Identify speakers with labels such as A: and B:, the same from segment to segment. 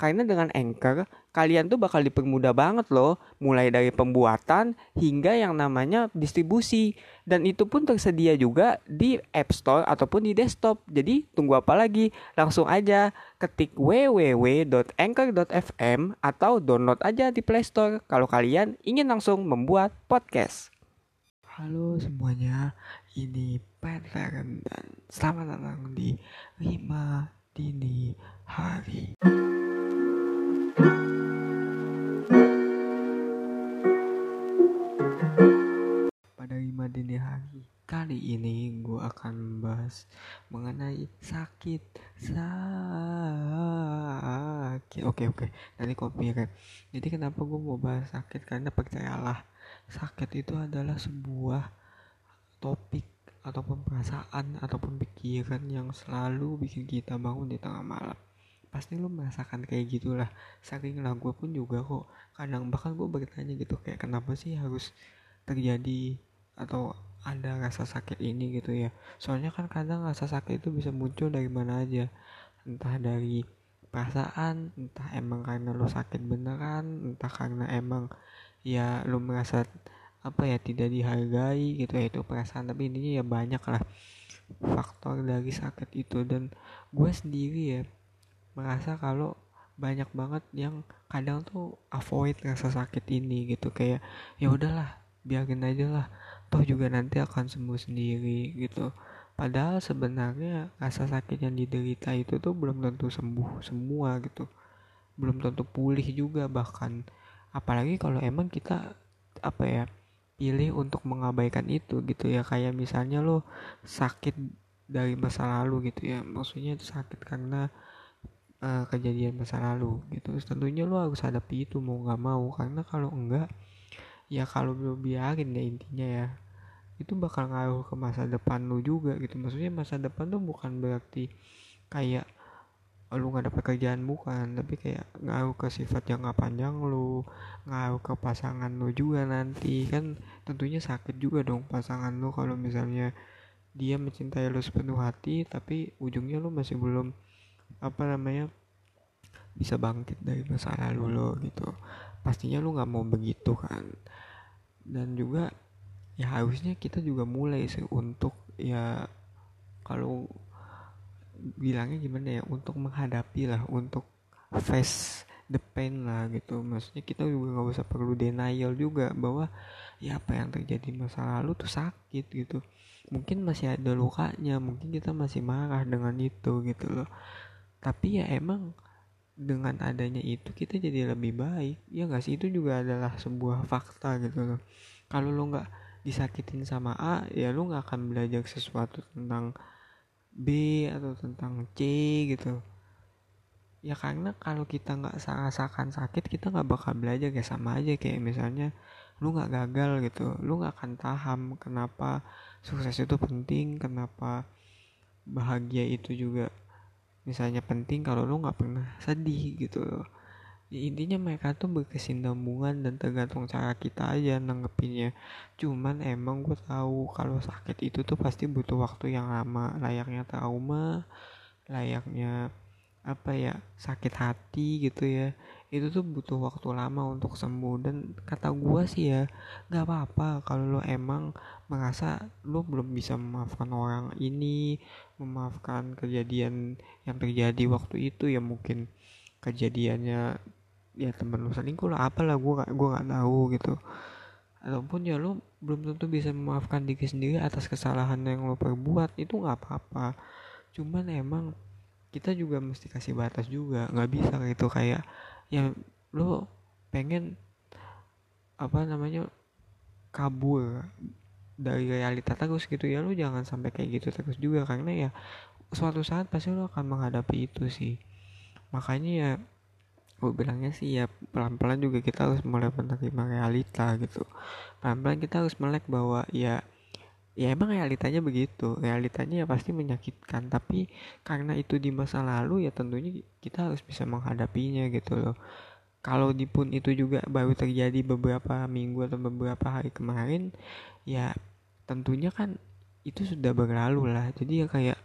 A: Karena dengan Anchor, kalian tuh bakal dipermudah banget loh, mulai dari pembuatan hingga yang namanya distribusi. Dan itu pun tersedia juga di App Store ataupun di desktop. Jadi tunggu apa lagi? Langsung aja ketik www.anchor.fm atau download aja di Play Store kalau kalian ingin langsung membuat podcast.
B: Halo semuanya, ini Pat Feren dan selamat datang di 5 Dini Hari. Kali ini gue akan membahas mengenai sakit sakit. Oke oke. Nanti kopi kan jadi kenapa gue mau bahas sakit? Karena percayalah sakit itu adalah sebuah topik ataupun perasaan ataupun pikiran yang selalu bikin kita bangun di tengah malam. Pasti lu merasakan kayak gitulah. Saking lah gue pun juga kok. Kadang bahkan gue bertanya gitu kayak kenapa sih harus terjadi atau ada rasa sakit ini gitu ya. Soalnya kan kadang rasa sakit itu bisa muncul dari mana aja. Entah dari perasaan entah emang karena lo sakit beneran entah karena emang ya lo merasa apa ya tidak dihargai gitu ya itu perasaan. Tapi intinya ya banyak lah faktor dari sakit itu. Dan gue sendiri ya merasa kalau banyak banget yang kadang tuh avoid rasa sakit ini gitu. Kayak ya udahlah biarin aja lah toh juga nanti akan sembuh sendiri gitu. Padahal sebenarnya rasa sakit yang diderita itu tuh belum tentu sembuh semua gitu. Belum tentu pulih juga bahkan. Apalagi kalau emang kita apa ya pilih untuk mengabaikan itu gitu ya. Kayak misalnya lo sakit dari masa lalu gitu ya. Maksudnya sakit karena uh, kejadian masa lalu gitu. Tentunya lo harus hadapi itu mau nggak mau. Karena kalau enggak ya kalau lo biarin ya intinya ya itu bakal ngaruh ke masa depan lo juga gitu. Maksudnya masa depan tuh bukan berarti kayak lu nggak dapat kerjaan bukan. Tapi kayak ngaruh ke sifat jangka panjang lu ngaruh ke pasangan lu juga nanti. Kan tentunya sakit juga dong pasangan lu kalau misalnya dia mencintai lu sepenuh hati tapi ujungnya lu masih belum apa namanya bisa bangkit dari masa lalu lo gitu. Pastinya lu nggak mau begitu kan. Dan juga ya harusnya kita juga mulai sih untuk ya kalau bilangnya gimana ya untuk menghadapi lah untuk face the pain lah gitu. Maksudnya kita juga nggak usah perlu denial juga bahwa ya apa yang terjadi masa lalu tuh sakit gitu. Mungkin masih ada lukanya mungkin kita masih marah dengan itu gitu loh. Tapi ya emang dengan adanya itu kita jadi lebih baik. Ya nggak sih? Itu juga adalah sebuah fakta gitu loh. Kalau lo nggak disakitin sama A ya lo nggak akan belajar sesuatu tentang B atau tentang C gitu. Ya karena kalau kita nggak rasakan sakit kita nggak bakal belajar ya sama aja. Kayak misalnya lu nggak gagal gitu lu nggak akan paham kenapa sukses itu penting kenapa bahagia itu juga misalnya penting kalau lu nggak pernah sedih gitu. loh ya, intinya mereka tuh berkesinambungan dan tergantung cara kita aja nanggepinnya. Cuman emang gue tahu kalau sakit itu tuh pasti butuh waktu yang lama. Layaknya trauma layaknya apa ya sakit hati gitu ya. Itu tuh butuh waktu lama untuk sembuh. Dan kata gue sih ya nggak apa-apa kalau lo emang merasa lo belum bisa memaafkan orang ini memaafkan kejadian yang terjadi waktu itu. Ya mungkin kejadiannya ya temen lu selingkuh lah apalah gue gak gue gak tahu gitu. Ataupun ya lo belum tentu bisa memaafkan diri sendiri atas kesalahan yang lo perbuat itu nggak apa-apa. Cuman emang kita juga mesti kasih batas juga nggak bisa gitu kayak ya lo pengen apa namanya kabur dari realita terus gitu ya lo jangan sampai kayak gitu terus juga karena ya suatu saat pasti lo akan menghadapi itu sih. Makanya ya gue bilangnya sih ya pelan-pelan juga kita harus mulai menerima realita gitu. Pelan-pelan kita harus melek bahwa ya ya emang realitanya begitu. Realitanya ya pasti menyakitkan. Tapi karena itu di masa lalu ya tentunya kita harus bisa menghadapinya gitu loh. Kalau di pun itu juga baru terjadi beberapa minggu atau beberapa hari kemarin ya tentunya kan itu sudah berlalu lah. Jadi ya kayak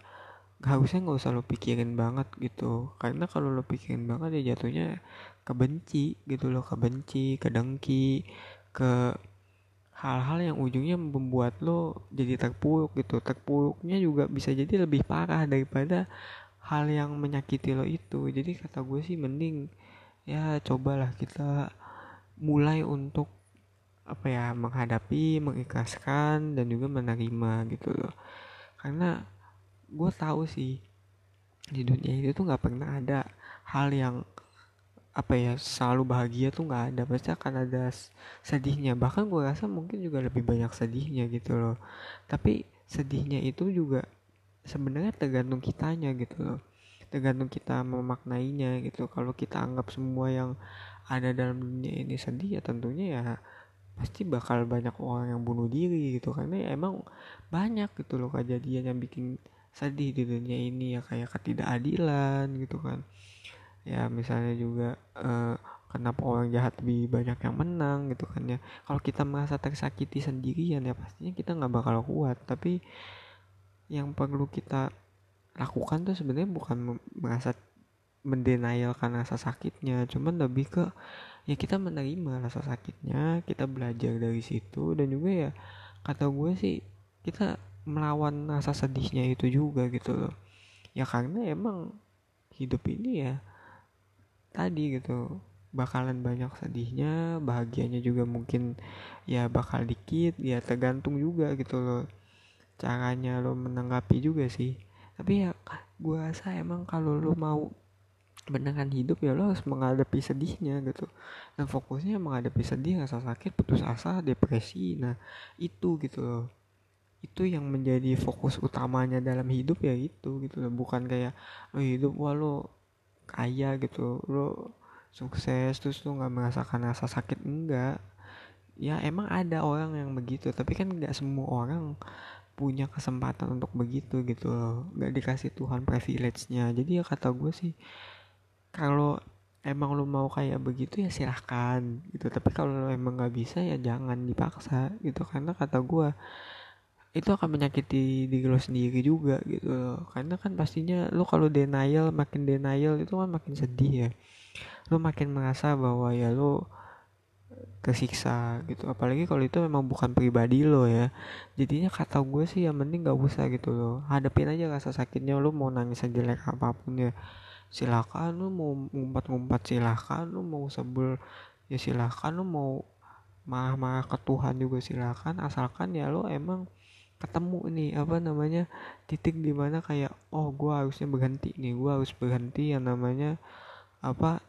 B: harusnya nggak usah lo pikirin banget gitu. Karena kalau lo pikirin banget ya jatuhnya kebenci gitu loh kebenci kedengki ke hal-hal yang ujungnya membuat lo jadi terpuruk gitu. Terpuruknya juga bisa jadi lebih parah daripada hal yang menyakiti lo itu. Jadi kata gue sih mending ya cobalah kita mulai untuk apa ya menghadapi mengikhlaskan dan juga menerima gitu loh. Karena gue tahu sih di dunia itu tuh nggak pernah ada hal yang apa ya selalu bahagia tuh nggak ada. Pasti akan ada sedihnya. Bahkan gue rasa mungkin juga lebih banyak sedihnya gitu loh. Tapi sedihnya itu juga sebenarnya tergantung kitanya gitu loh. Tergantung kita memaknainya gitu. Kalau kita anggap semua yang ada dalam dunia ini sedih ya tentunya ya pasti bakal banyak orang yang bunuh diri gitu. Karena ya emang banyak gitu loh kejadian yang bikin sedih di dunia ini ya kayak ketidakadilan gitu kan. Ya misalnya juga uh, kenapa orang jahat lebih banyak yang menang gitu kan ya. Kalau kita merasa tersakiti sendirian ya pastinya kita nggak bakal kuat. Tapi yang perlu kita lakukan tuh sebenarnya bukan merasa mendenialkan rasa sakitnya cuman lebih ke ya kita menerima rasa sakitnya kita belajar dari situ. Dan juga ya kata gue sih kita melawan rasa sedihnya itu juga gitu loh. Ya karena emang hidup ini ya tadi gitu bakalan banyak sedihnya bahagianya juga mungkin ya bakal dikit ya tergantung juga gitu loh caranya lo menanggapi juga sih. Tapi ya gue rasa emang kalau lo mau beneran hidup ya lo harus menghadapi sedihnya gitu. Dan fokusnya menghadapi sedih rasa sakit putus asa depresi nah itu gitu loh itu yang menjadi fokus utamanya dalam hidup ya itu gitu loh. Bukan kayak lo hidup wah lo kaya gitu. Lo sukses terus lo nggak merasakan rasa sakit. Enggak. Ya emang ada orang yang begitu tapi kan nggak semua orang punya kesempatan untuk begitu gitu loh. Gak dikasih Tuhan privilege-nya. Jadi ya kata gue sih kalau emang lo mau kayak begitu ya silahkan gitu. Tapi kalau lo emang nggak bisa ya jangan dipaksa gitu. Karena kata gue itu akan menyakiti diri lo sendiri juga gitu loh. Karena kan pastinya lo kalau denial makin denial itu kan makin sedih ya. Lo makin merasa bahwa ya lo kesiksa gitu. Apalagi kalau itu memang bukan pribadi lo ya. Jadinya kata gue sih yang mending gak usah gitu loh. Hadapin aja rasa sakitnya lo mau nangis jelek apa pun ya silakan. Lo mau ngumpat-ngumpat silakan. Lo mau sebel ya silakan. Lo mau marah-marah ke Tuhan juga silakan. Asalkan ya lo emang ketemu nih apa namanya titik di mana kayak oh gue harusnya berhenti nih gue harus berhenti yang namanya apa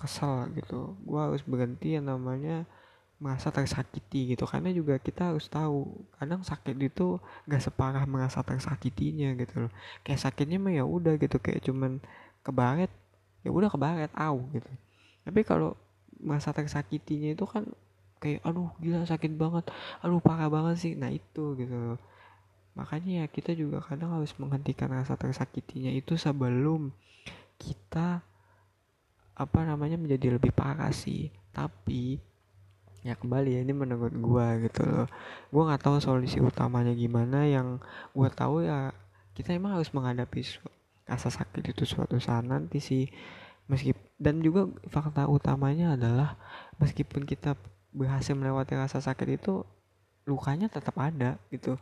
B: kesel gitu. Gue harus berhenti yang namanya merasa tersakiti gitu. Karena juga kita harus tahu kadang sakit itu gak separah merasa tersakitinya gitu loh. Kayak sakitnya mah ya udah gitu kayak cuman kebaret ya udah kebaret au gitu. Tapi kalau merasa tersakitinya itu kan kayak aduh gila sakit banget. Aduh parah banget sih. Nah itu gitu. Makanya ya kita juga kadang harus menghentikan rasa tersakitinya itu sebelum kita apa namanya menjadi lebih parah sih. Tapi ya kembali ya ini menurut gua gitu loh. Gua nggak tahu solusi utamanya gimana. Yang gua tahu ya kita emang harus menghadapi rasa sakit itu suatu saat nanti sih. Meskipun dan juga fakta utamanya adalah meskipun kita berhasil melewati rasa sakit itu lukanya tetap ada gitu.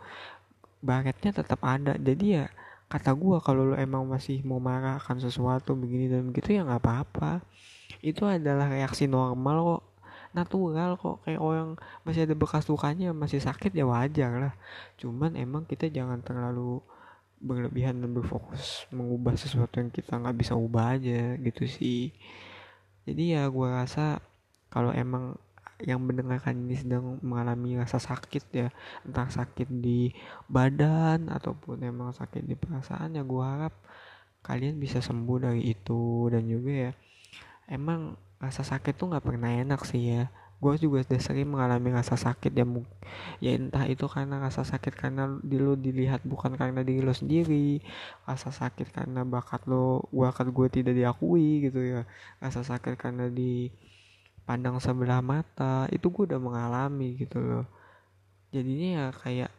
B: Baretnya tetap ada. Jadi ya kata gue kalau lo emang masih mau marah akan sesuatu begini dan begitu ya nggak apa-apa. Itu adalah reaksi normal kok. Natural kok. Kayak orang masih ada bekas lukanya masih sakit ya wajar lah. Cuman emang kita jangan terlalu berlebihan dan berfokus mengubah sesuatu yang kita nggak bisa ubah aja gitu sih. Jadi ya gue rasa kalau emang yang mendengarkan ini sedang mengalami rasa sakit ya. Entah sakit di badan ataupun emang sakit di perasaan ya gue harap kalian bisa sembuh dari itu. Dan juga ya emang rasa sakit tuh nggak pernah enak sih ya. Gue juga sudah sering mengalami rasa sakit ya ya entah itu karena rasa sakit karena di lo dilihat bukan karena diri lo sendiri rasa sakit karena bakat lo bakat gue tidak diakui gitu ya rasa sakit karena dipandang sebelah mata itu gue udah mengalami gitu loh. Jadinya ya kayak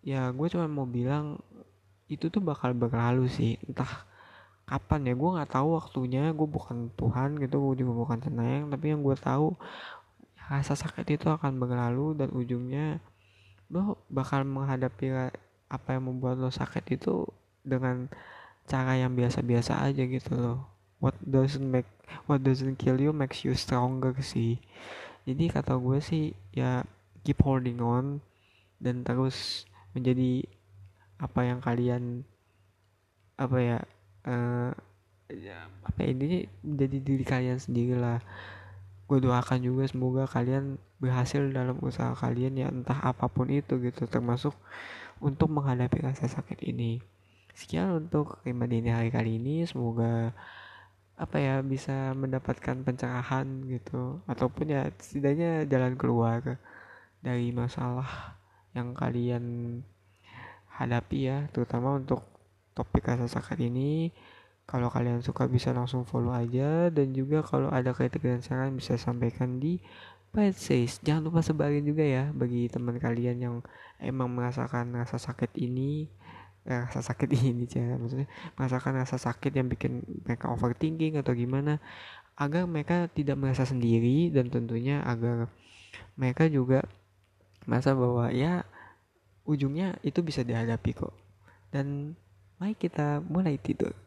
B: ya gue cuma mau bilang itu tuh bakal berlalu sih. Entah kapan ya gue nggak tahu waktunya gue bukan Tuhan gitu gue juga bukan tenang tapi yang gue tahu rasa sakit itu akan berlalu dan ujungnya lo bakal menghadapi apa yang membuat lo sakit itu dengan cara yang biasa-biasa aja gitu loh what doesn't make what doesn't kill you makes you stronger sih. Jadi kata gue sih ya keep holding on dan terus menjadi apa yang kalian apa ya uh, apa ya, intinya jadi diri kalian sendiri lah gue doakan juga semoga kalian berhasil dalam usaha kalian ya entah apa pun itu gitu termasuk untuk menghadapi rasa sakit ini. Sekian untuk lima dini hari kali ini semoga apa ya bisa mendapatkan pencerahan gitu. Ataupun ya setidaknya jalan keluar dari masalah yang kalian hadapi ya. Terutama untuk topik rasa sakit ini kalau kalian suka bisa langsung follow aja. Dan juga kalau ada kritik dan saran bisa sampaikan di says Jangan lupa sebarin juga ya bagi teman kalian yang emang merasakan rasa sakit ini eh, rasa sakit ini ya maksudnya merasakan rasa sakit yang bikin mereka overthinking atau gimana agar mereka tidak merasa sendiri dan tentunya agar mereka juga merasa bahwa ya ujungnya itu bisa dihadapi kok. Dan mari kita mulai tidur